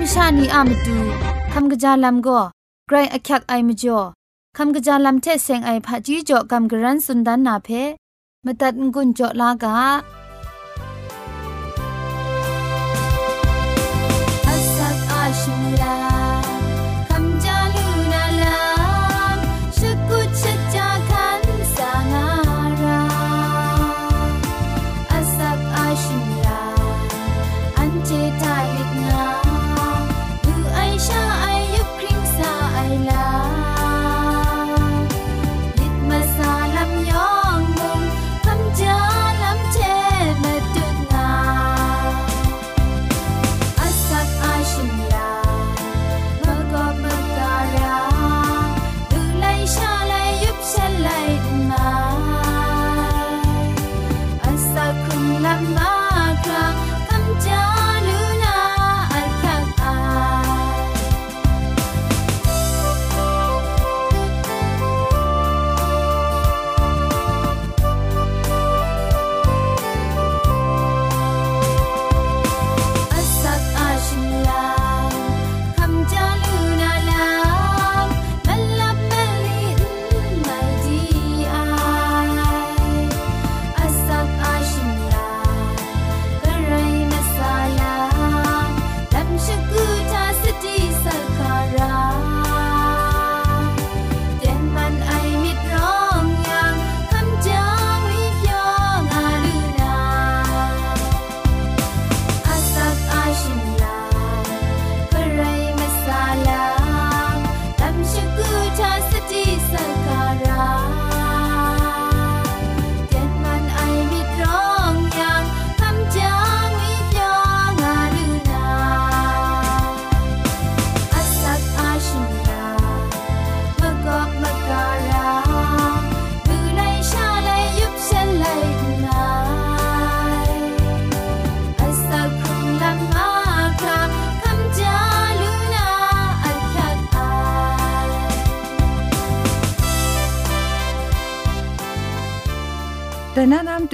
มชานีอามตูคำกะจาลโกไกรอคักไอมจ่อคำกะจาลมเทเซงไอผาจีจ่อคำกระรันสุนดานนาเพมตัดงุนจ่อลากา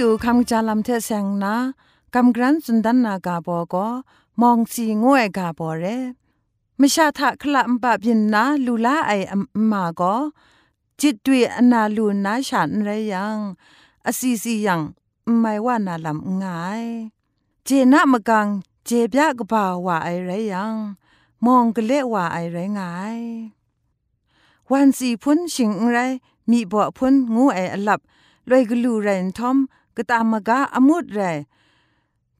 ูคำจาลำเทเซงนะกำกรันสุนดันนากาบอก็มองสีงวยกาบอเรมชาทะคละมบะบินนะลูลาไออมาก็จิตด้วยอนาลูนาฉันไรยังอสีสียังไม่ว่านาลำง่าย เจนะมะกังเจบยะกบ่าว่าไอไรยังมองกะเลว่าไอไรง่าย วันสีพุ่นชิงไร มีบ่อพุ่นงูไอหลับลอยกลูไรนทอมกตามมกาอมุดเร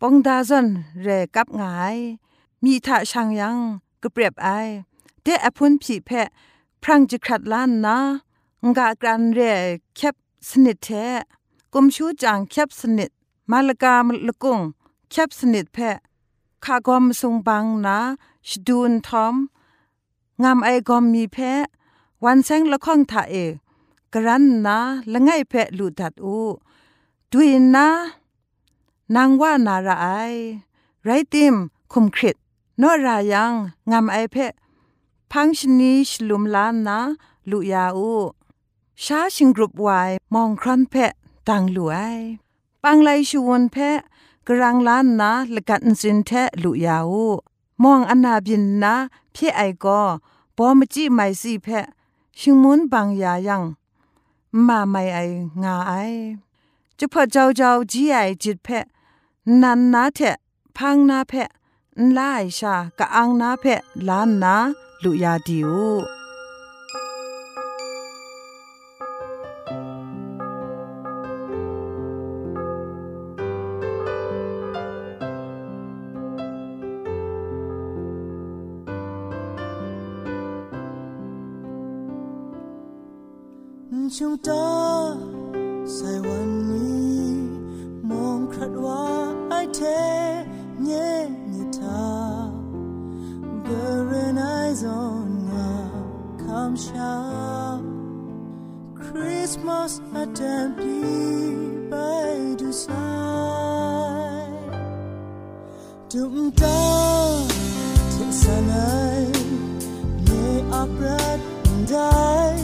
ปองดาซอนเรกับงาย มีทะชังยังกะเปรียบไอเตอพุนผีแพพรังจิขัดล้านนะงากรันเรแคบสนิทแท้กุมชูจังแคบสนิทมาลกามละกุงแคบสนิทแพคขากอมทรงบังนะชดูนทอมงามไอกอมมีแพวันแสงละข้องทะเอกรันนะละง่ายแพหลุดัดอูดูนะนางว่านาไรไรติมคุมคริตนอรายังงามไอเพะพังชนีชลุมลานนะลุยาอูชาชิงกรุบวายมองครันเพะต่างลุยปังไลชวนเพะกรังล้านนะละกันสินแทลุยาอูมองอนาบินนะพี่ไอก็บอมจีไมซสเพะชิงมุนบางยายังมาไม่ไองาไอจุพอเจ้าเจ้าจีไอจิตเพนันนาเถะพังนาเพะลายชากะอังนาเพะล้านนาลุยาดิวชงตา was attempted by design Chúng ta thiện xa này Nghe áp rát đáy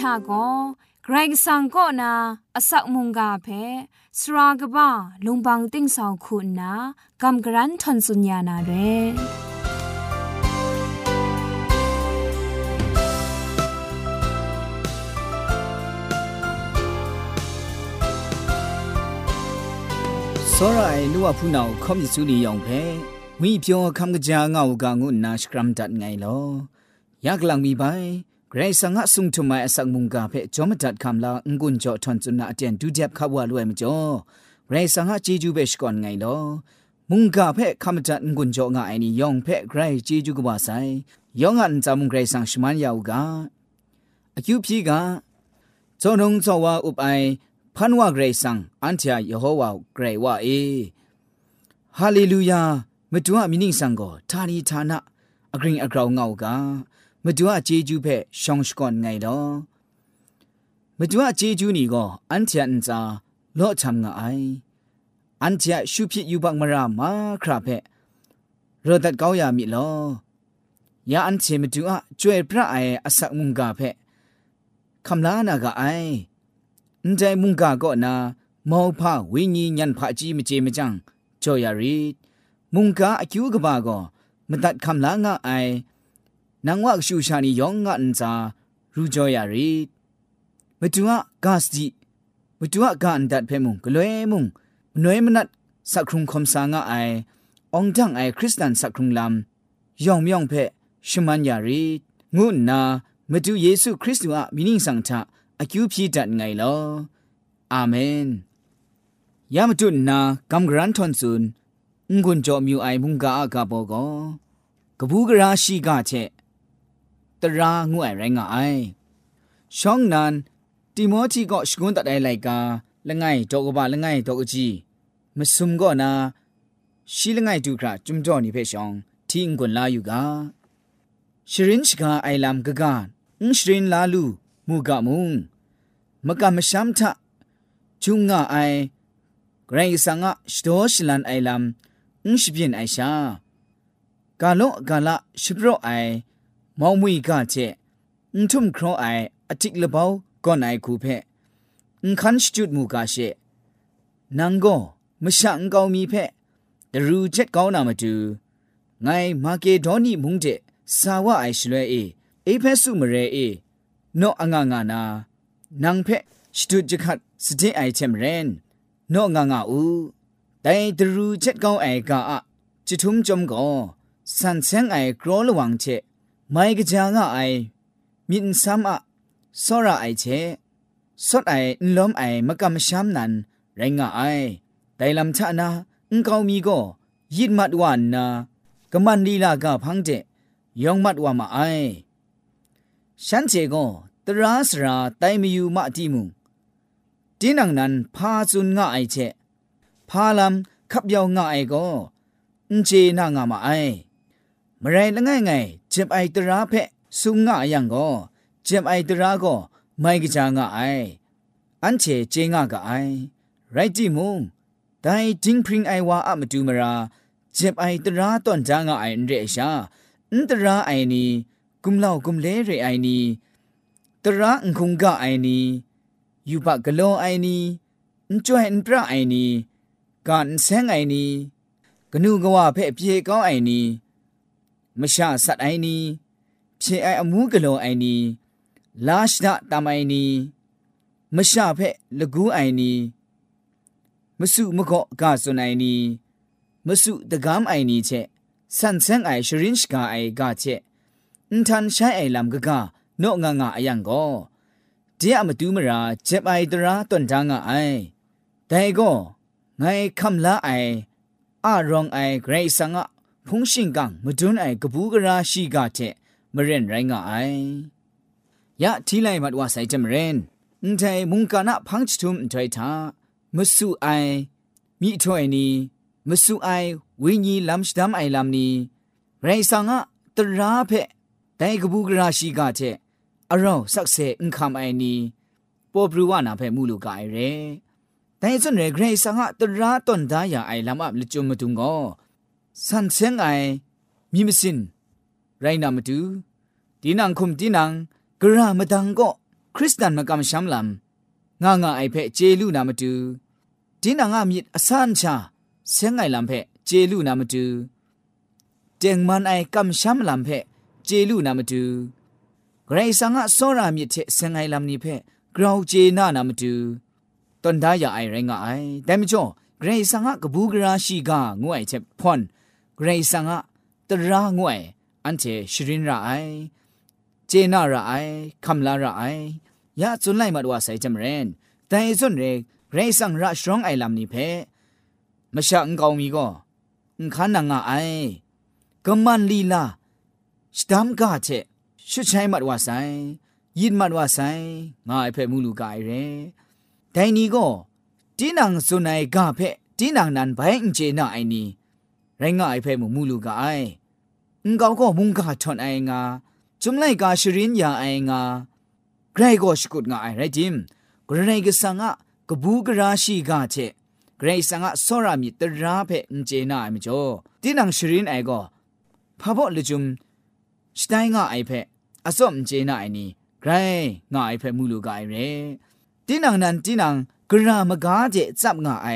ชาก็เกรงสังก็นาอสักมุงกาเพสรากบ้าลุงบังติ้งสองคุณนากำกรันทนสุญญานาเรစောရိုင်လူဝဖူနာကိုခေါမစ်စုလီယောင်ဖဲမိပြောခမ်ကကြာငေါကငုနာစကရမ်ဒတ်ငိုင်လောယက်လန်မီပိုင်กรสังหสุงทุมาสักมุงกาเพจอมดัดคำลาองุนจอทอนจุนาเจนดูเจ็บขับว่าลวยมจ่อไรสังหจีจูเบชก่อนไงลอมุงกาเพคำจัดองุนจองไงนี่ยองเพไกรจีจูกบาไซยองอันจามุงไกรสังชมันยาวกาอคิวพีกาจอนงจอวาอุบไอพันว่าไกรสังอันเทียยโฮวาไกรว่าเอฮาเลลูยามตุวะมินิสังโกทานีทานะอกริงอกราวงาวกาမတူအကျေကျူးဖက်ရှောင်းရှကွန်ငိုင်တော့မတူအကျေကျူးနီကောအန်ချန်စာလော့ချမ်ငါအိုင်အန်ချာရှုဖြစ်ယူပါမရာမာခရာဖက်ရောဒတ်ကောင်းရမိလောယာအန်ချေမတူအကျွဲပြအဲအစက်မုန်ကဖက်ခမလာနာကအိုင်အန်တိုင်မုန်ကကောနာမောဖဝိညာဉ်ညံဖအကြီးမကြီးမကြံကြော်ရရီမုန်ကအကျူးကပါကောမတတ်ခမလာငါအိုင်နန်ဝါရှူရှာနီယောငါအန်စာရူကြောရရီမတူဟာဂတ်ဒီမတူဟာဂန်ဒတ်ဖေမုံဂလွဲမုံမနွေမနတ်စခရုံခမ်ဆာငါအိုင်အောင်တန်အိုင်ခရစ်စတန်စခရုံလမ်ယောင်မြောင်ဖက်ရှမန်ယာရီငုနာမတူယေရှုခရစ်တုအမိနင်းဆောင်ထအကျူပြည့်တတ်ငိုင်လောအာမင်ယမတုနာကမ်ဂရန်ထွန်ဆွန်ငွန်ကြောမြူအိုင်မုန်ကာအကဘောကောကဘူးကရာရှိကချက်ตราง่วยไรงไอช่องนั้นတိမောတိကရှကွန်းတတိုင်းလိုက်ကလငိုင်တော့ကပါလငိုင်တော့ကကြီးမစုံကောနာရှိလငိုင်တူခရာကျွမ်ကြော့နေဖဲဆောင်ထင်းကွန်လာယူကရှရင်ချကာအိုင်လမ်ဂဂန်အင်းရှရင်လာလူမူကမုံမကမရှမ်ထဂျုံငါအိုင်ဂရိုင်းဆာငါရှဒေါရှလန်အိုင်လမ်အင်းရှပြင်းအိုင်ရှာကာလောကာလာရှပရောအိုင်မောင်မွေကချေအန်ထုံခရောအိုင်အတိကလဘောကောနိုင်ခုဖဲအန်ခန်စတုဒ်မူကရှေနန်ဂောမရှန်ကောင်းမီဖဲဒရူချက်ကောင်းနာမတူငိုင်မာကေဒေါနီမုန်တဲ့စာဝအိုင်ရှလွဲအေအေဖက်စုမရဲအေနော့အငငနာနန်ဖက်စတုဒ်ခတ်စတင်အိုင်ချက်မရန်နော့ငငအူတိုင်ဒရူချက်ကောင်းအိုင်ကအจิทุมจอมกอสันเซงไอกรอลวังเชမိုင်ကကြငါအိုင်မြင့်ဆမ်အစောရအိုင်ချေစော့အိုင်လုံးအိုင်မကမရှမ်းနန်ရိုင်းငါအိုင်တိုင်လမ်ချနာအင်ကောင်မီကိုယစ်မတ်ဝနာကမန်ဒီလာကဖန်းတဲ့ယောင်မတ်ဝမအိုင်ရှမ်းချေကိုတရာစရာတိုင်မယူမအတိမူတင်းနန်နန်ဖာဇွန်ငါအိုင်ချေဖာလမ်ခပ်ယောင်ငါအိုင်ကိုအင်ချေနာငါမအိုင်မရိုင်လငယ်ငယ်เจ็บไอตราเพะสุงง่ายังก็เจ็บไอตราก็ไม่กระจางไออันเชเจงากไอไรจิมุงแต่จิงพริงไอว่าอะมาดูมราเจ็บไอตราตอนจางไอเรชาอันตราไอนี้กุมเล่ากุมเลเรไอนี้ตระอังคงกะไอนี้ยูปะกะโลไอนี้อันจ่วยอันตระไอนี้การแสงไอนี้กนูกว่าเพะเพียก้าไอนี้မရှာဆတ်အိုင်နီဖြေအိုင်အမှုကလောအိုင်နီလာရှဒတမိုင်နီမရှာဖက်လကူးအိုင်နီမစုမကော့ကဆွန်အိုင်နီမစုတကမ်အိုင်နီချက်ဆန်ဆန်အိုင်ရှရင်းရှ်ကာအိုင်ကချက်အန်ထန်ရှိုင်အိုင်လမ်ကကနော့ငါငါအယံကောဒီအမတူးမရာဂျက်အိုင်တရာတွန်တာငါအိုင်ဒိုင်ကောငိုင်ခမ်လာအိုင်အရောင်အိုင်ဂရိတ်ဆန်ငါဖုန်ရှင်ကမဒွန်းအိုင်ကဘူးကရာရှိကတဲ့မရင်ရိုင်းကအိုင်ယအထီလိုက်မတော်ဆိုင်တမရင်အန်တိုင်မုန်ကနာဖန့်ချွမ်ထိုင်တာမဆူအိုင်မိထွင်နီမဆူအိုင်ဝိညာဉ်လမ်စဒမ်အိုင်လမ်နီရိုင်ဆောင်ကတရာဖက်ဒိုင်ကဘူးကရာရှိကတဲ့အရောင်းဆက်ဆဲအင်ခမ်အိုင်နီပေါ်ဘရူဝနာဖက်မှုလူကအိုင်ရဲဒိုင်စွန်ရဂရိဆောင်ကတရာတွန်သားယာအိုင်လမ်အပ်လချုံမတုံကောสันเซงไอมีมสินไรนามาดูดีนังคุมดีนังกระมาดังก็คริสตันมากำช้ำลำงางาไอเพเจลูนามาดูดีนังอามิดอสานชาเซงไอลำเพเจลูนามาดูเจงมันไอกำช้ำลำเพเจลูนามาดูไรสังะโซรามิเทเซงไอลำนี้เพกราวเจนานามาดูตอนได้ยาไอไรงาไอแต่ไม่จบเกรงสังะกบูกราชีกางวยเจ็บพอนไรสังะตรางวย อันเจชรินระไอเจนาระไอคำลาระไอยาจุนไลมาดว่าใส่จำเรนแต่ส่วนเรกไรสังระชรองไอลำนี้เพมาชะงกามีก็ขันนังไอกมันลีลาสตามกาเชชุดใช้มัดว่าใส่ยินมัดว่าใส่งาไอเพมูลูกายเรแต่นี้ก็ตีนังสุนัยกาเพตีนังนันไปเจน่าไอนี้ရိုင်းငါအိဖဲမှုမူလူကအိုင်အင်ကောင်ကောမုန်ကာထွန်အိုင်ငါจุมไลกาชรินยาไองาไกรก็ชกุดงาไอไรจิมกรณีกสังะกบูกราชีกาเชไกรสังะสรามิตราเพนเจนาไอมจ่อตินังชรินไอก็พะบ่ลจุมสไตงาไอเพอสอมเจนาไอนี้ไกรงาไอเพมูลูกาไอเรตินังนันตินังกรามกาเจจับงาไอ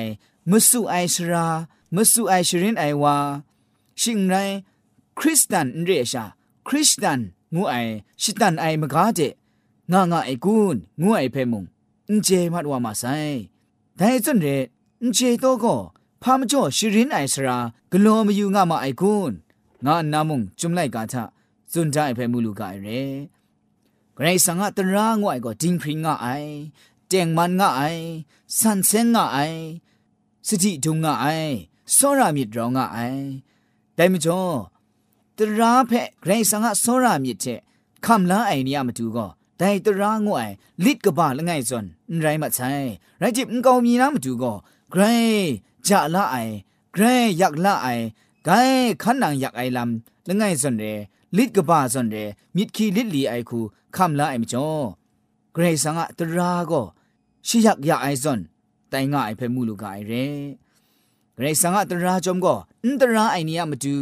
มสุไอชราမဆူအိုင်ရှရင်အိုင်ဝါရှင်ရိုင်းခရစ်စတန်ရေရှာခရစ်စတန်ငူအိုင်ရှစ်တန်အိုင်မကားတဲ့ငါငါအိကွန်းငူအိုင်ဖဲမုံအင်ဂျေမတ်ဝါမဆိုင်ဒိုင်စွန်ရဲအင်ဂျေတော့ကောဖာမကျော်ရှရင်အိုင်စရာဂလောမယူငါမအိကွန်းငါနာမုံဂျုံလိုက်ကာချစွန်တိုင်းဖဲမူလူကရဲဂရိဆန်ငါတရာငွိုင်ကိုဒင်းဖရင်ငါအိုင်တຽງမန်ငါအိုင်ဆန်ဆင်ငါအိုင်စတိဒုံငါအိုင်စောရမြစ်တော်ငါအိုင်ဒိုင်မချွန်တရာဖက်ဂရိဆန်ကစောရမြစ်တဲ့ခမ်လာအိုင်နီယမတူကောဒိုင်တရာငွိုင်လစ်ကပါလငိုင်စွန်ရိုင်းမဆိုင်ရိုင်းချစ်ကောင်မြင်နာမတူကောဂရိဂျာလာအိုင်ဂရိရက်လာအိုင်ဂိုင်ခန္နံရက်အိုင်လမ်လငိုင်စွန်ရဲလစ်ကပါစွန်ရဲမြစ်ခီလစ်လီအိုင်ခုခမ်လာအိုင်မချွန်ဂရိဆန်ကတရာကောရှိရက်ရအိုင်စွန်တိုင်ငါအိုင်ဖဲမှုလူကအိုင်ရဲဂရိတ်ဆန်ကတရာကြုံကအန်တရာအိုင်နီယမတူ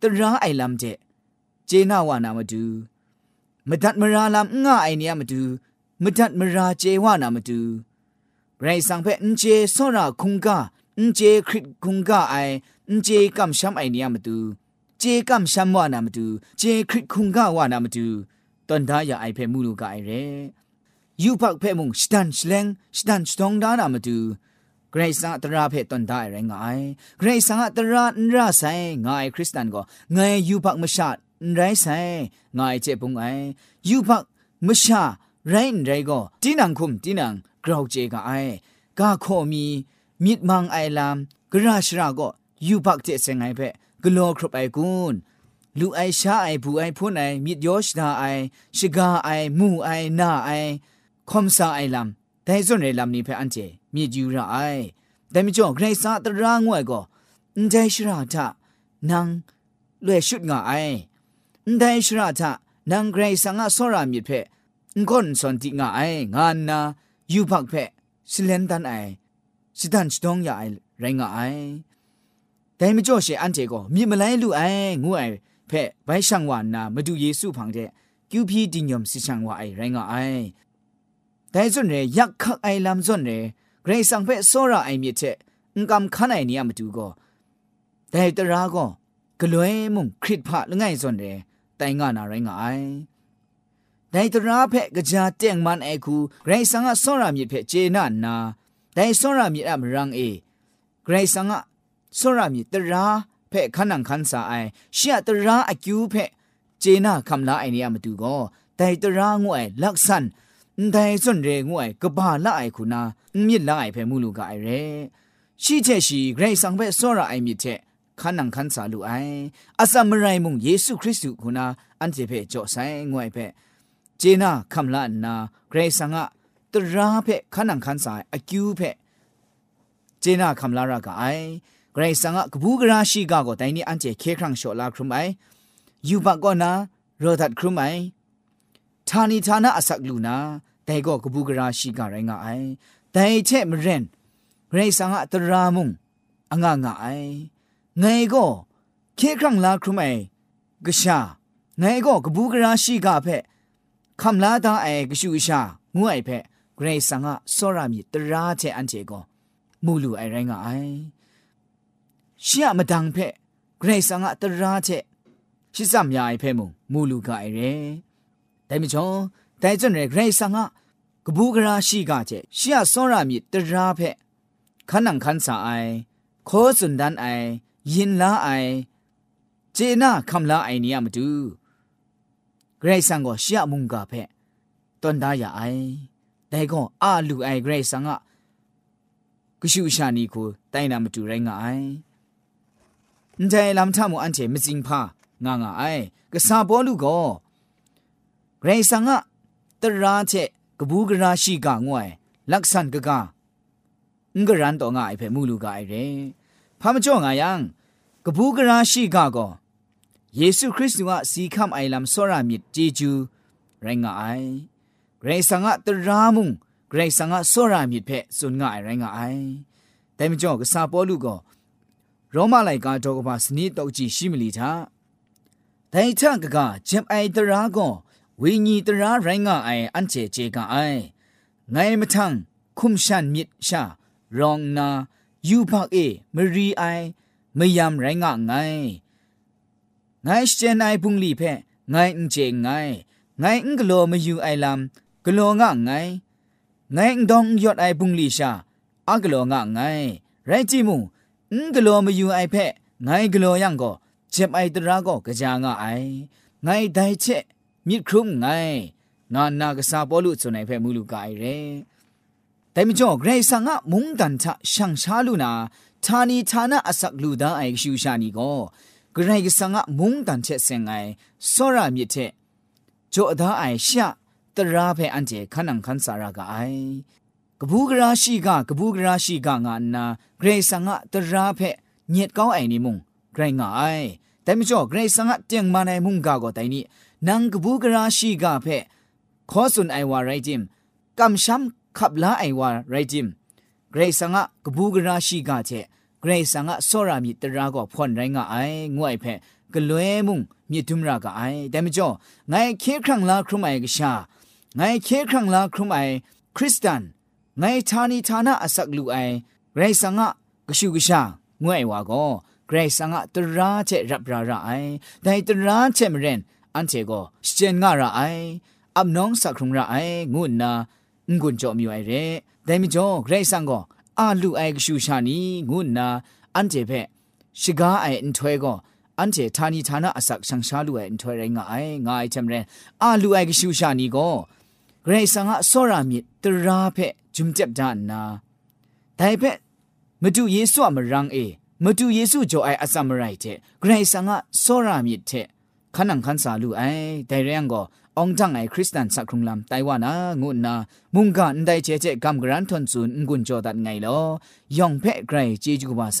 တရာအိုင်လမ်တဲ့ဂျေနာဝနာမတူမဒတ်မရာလမ်ငါအိုင်နီယမတူမဒတ်မရာဂျေဝနာမတူဂရိတ်ဆန်ဖက်အန်ဂျေဆောရာခုန်ကအန်ဂျေခရစ်ခုန်ကအိုင်အန်ဂျေကမ်ရှမ်အိုင်နီယမတူဂျေကမ်ရှမ်ဝနာမတူဂျေခရစ်ခုန်ကဝနာမတူတန်သားရအိုင်ဖဲမှုလူကအိုင်ရဲယူဖောက်ဖဲမှုစတန်စလန်စတန်စတောင်းဒါနာမတူกรซาตราเพตนได้ไรงายเกรซาตรานราไซงายคริสตันก็งายยูพักมชาตไรไซงายเจ็ปุงไอยูพักมชาไรไรก็ตีนังคุมตีนังกราวเจกไอกาโคมีมิดมังไอลามกราชราก็ยูพักเจเซงไอเพกโลครบไอกุนลูไอชาไอผู้ไอผู้ไอมิดยอชดาไอชกาไอมูไอนาไอคอมซาไอลามแต่ส่วนเรลำนี้เพื่อนเจมีจิวระไอแต่ไม่จบใครซาตรางวยก็ใจชราทะนางเลื่อยชุดงาไอใจชราทะนางใครสังอาสรามีเพะคนสนติงาไองานนายูพักเพะสิเลนตันไอสิดันสตองยาไอไรงาไอแต่ไม่จบเชอันเจก็มีมาไลลู่ไองวยเพะไว้ช่างวานนามาดูเยซูพังเจกิวพีดินยมสิช่างว่าไอไรงาไอတိုင်စွန်ရရက်ခအိုင်လမ်စွန်ရဂရိဆောင်ဖက်စောရအိုင်မြစ်ချက်အင်ကမ်ခနိုင်နေရမတူကောတိုင်တရာကောဂလွဲမုံခရစ်ဖလငိုင်စွန်ရတိုင်ငါနာရိုင်းငါအိုင်တိုင်တရာဖက်ကြာတဲ့မန်အခုဂရိဆောင်ကစောရမြစ်ဖက်ဂျေနာနာတိုင်စောရမြစ်အမရန်အေဂရိဆောင်ကစောရမြစ်တရာဖက်ခနန်ခန်စာအိုင်ရှီယတရာအကျူးဖက်ဂျေနာခမလာအိုင်နေရမတူကောတိုင်တရာငွဲ့လက်ဆန်แต่ส่วนเรื่องไอ้กบ้าละไอ้คุณนะมีละไอ้เพ่มูลูกไอ้เร่ชีเจชีเกรซังเปสอระไอ้มีเจขันนังขันสาลูไออาสามไรมุงเยซูคริสต์คุณนะอันเจเปจ่อไซงวยเปเจนาคำละนาเกรซังอะตราเปขันนังขันสายอากิวเปเจนาคำละรากไอเกรซังอะกบูกราชีกาก็แต่นี่อันเจเคครั้งโชลาครุมไออยู่บักก็นะรอดัดครุมไอทานิทานะอสักลูนาแต่ก็กบูกราชิกะไรงะไอแต่เช่มเรนเรสังะตรามุงอังงะไอไงก็เคครั้งลาครุไมกชาไงก็กบูกราชิกะเพคำลาตาไอกชูชางวยเพเรสังะสรามีตราเทอันเจก็มูลูไอไรงะไอเชื่อมาดังเพเกรซังอะตราเทชิสัมยายเพมุมูลูกาไอเรแต่มจอนတိုင်စွန်ရဂရိဆာငါကဘူးကရာရှိကကျရှီယစောရမီတရာဖက်ခနန်ခန်ဆာအိုင်ခေါ်စွန်ဒန်အိုင်ယင်လာအိုင်ဂျေနာခမ်လာအိုင်နီယမတူဂရိဆန်ကိုရှီယမုန်ကဖက်တန်ဒါယာအိုင်ဒိုင်ကွန်အာလူအိုင်ဂရိဆန်ငါကရှုရှာနီကိုတိုင်နာမတူရိုင်းငါအိုင်န်တဲလမ်ထမအန်ချေမစင်ဖာငါငါအိုင်ကဆာဘောလူကောဂရေဆာငါတရာချက်ကဘူးကရာရှိကငွယ်လက်ဆန်ကကငကရန်တော့ငါအဖေမူလူကအိုင်ရဲဖာမကြော့ငါယံကဘူးကရာရှိကကောယေရှုခရစ်သူကစီခမ်အိုင်လမ်ဆောရမြစ်ဂျေဂျူရိုင်းငါအိုင်ဂရိဆန်ကတရာမုံဂရိဆန်ကဆောရမြစ်ဖက်စွန်ငါအိုင်ရိုင်းငါအိုင်တဲမကြော့ကစားပေါ်လူကောရောမလိုက်ကတော့ကပါစနီးတော့ကြည့်ရှိမလီတာဒိုင်ချန်ကကဂျမ်အိုင်တရာကောဝိညာဉ်တရာရိုင်းငါအိုင်အန်ချေချေကအိုင်ငိုင်မထန်ခုမရှန်မြစ်ရှာရောင်နာယူဖအေမရီအိုင်မယမ်ရိုင်းငါငိုင်ငိုင်စချေနိုင်ပုန်လီဖဲငိုင်အင်ချေငိုင်ငိုင်အင်ဂလောမယူအိုင်လမ်ဂလောငါငိုင်ငိုင်ဒေါင်ယော့အိုင်ပုန်လီရှာအဂလောငါငိုင်ရိုင်းကြည့်မှုအင်ဂလောမယူအိုင်ဖဲငိုင်ဂလောယံကိုချက်အိုင်တရာကိုကြာငါအိုင်ငိုင်ဒိုင်ချက်มิครุมไงนานากษาปอลุสุนัยเพ่มูลูกายเร่แต่มิจ่อเกรซังะมุงดันทะช่างชาลุนาทานีทานะอสักลูดาไอชูชานีก็เกรซังะมุงดันเชเซงไงสรามิเทจ่อดาไอชะตราเพ่อันเจคันังคันสารากไอกบูกราชีกากบูกราชีกางานนาเกรซังะตราเพ่เนียดก้าวไอนิมุงเกรงไงแต่มิจ่อเกรซังะเตียงมาในมุงกาก็ไตนี่นังกบูกราชีกาเพขอสุนไอวาไรจิมกำช้ำขับลาไอวาไรจิม เกรสังะกบูกราชีกาเจ เกรสังะโซรามิตรากอพ่อนไรงะไองวยเพกลวยมุงมีดุมรากะไอแต่ไม่จ่อไงเคครั้งลาครุมไอกชาไงเคครั้งลาครุมไอคริสตัน ไงทานีทานะอสักลูไอเกรสังะกชูกชางวยวาก็เกรสังะตรราเจรับราราไอแต่ตราเจมเรนอันเจก็เจนง่าระไออับน้องสักครุงระไองุ่นนางุ่นจอมีไอเร่แต่มิจ่อเกรซังก็อาลูไอกชูชานีงุ่นนาอันเจเพชิกาไออันถวยก็อันเจทานีทานะอสักชังชาลูไออันถวยไรงาไองายจำเรนอาลูไอกชูชานีก็เกรซังอ่ะสรามิตราเพจุมเจ็บดานนาแต่เพမတူယေဆုအမရံအေမတူယေဆုကြောအိုင်အစမရိုက်တဲ့ဂရိဆန်ကစောရမြစ်တဲ့ขันังขันสาลูไอแต่เรื่องก็องจังไอคริสตันสักครุงลำไต้ว่านะงูนามุงกันได้เจเจกำกรันทนศูนย์กุญจอดัดไงลอยองเพ่ไกรจีจูบาไซ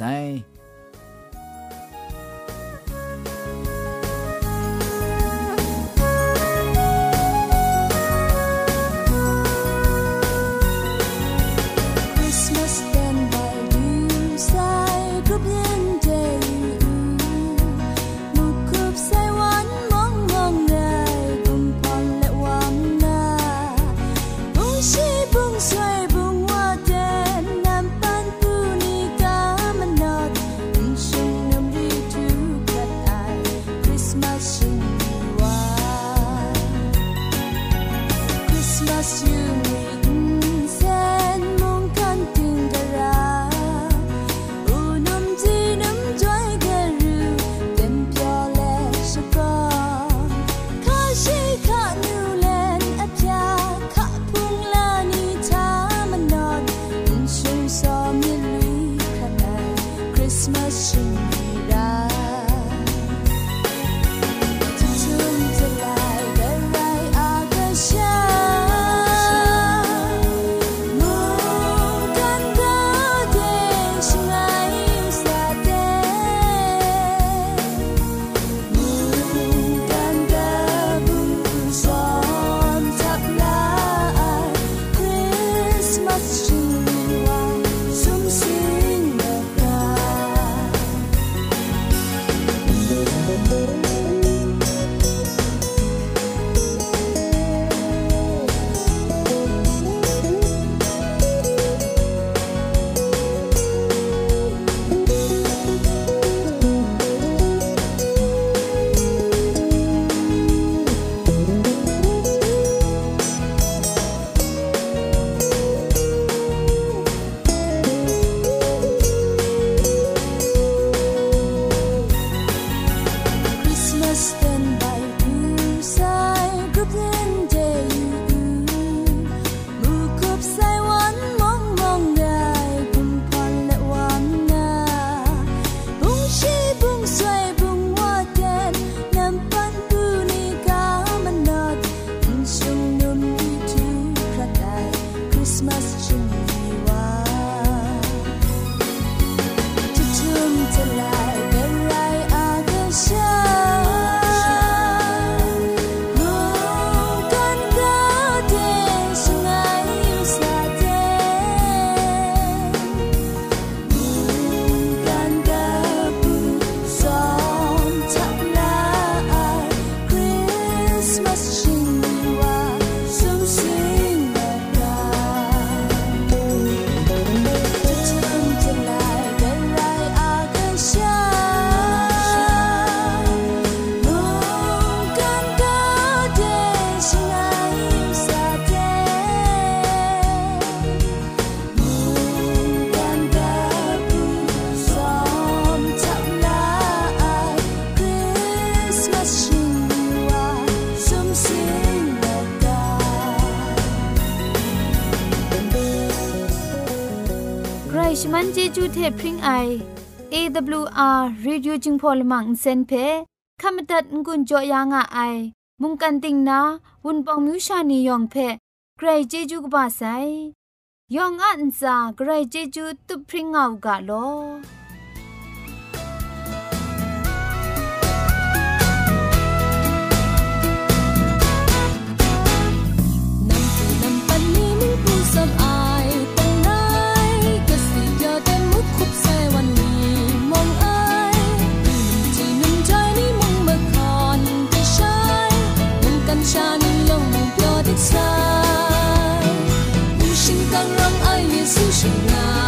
Christmas tree. มันเจจูเทพริงไอ AWR Reducing Polymer เซนเพขมตัดงุนจอยางอ้ายมุงกันติงนาวุนปองมิวชานียองเพใครเจจูกบ้าไซยองอันซาใครเจจูตุพริงเอากะลอ是那。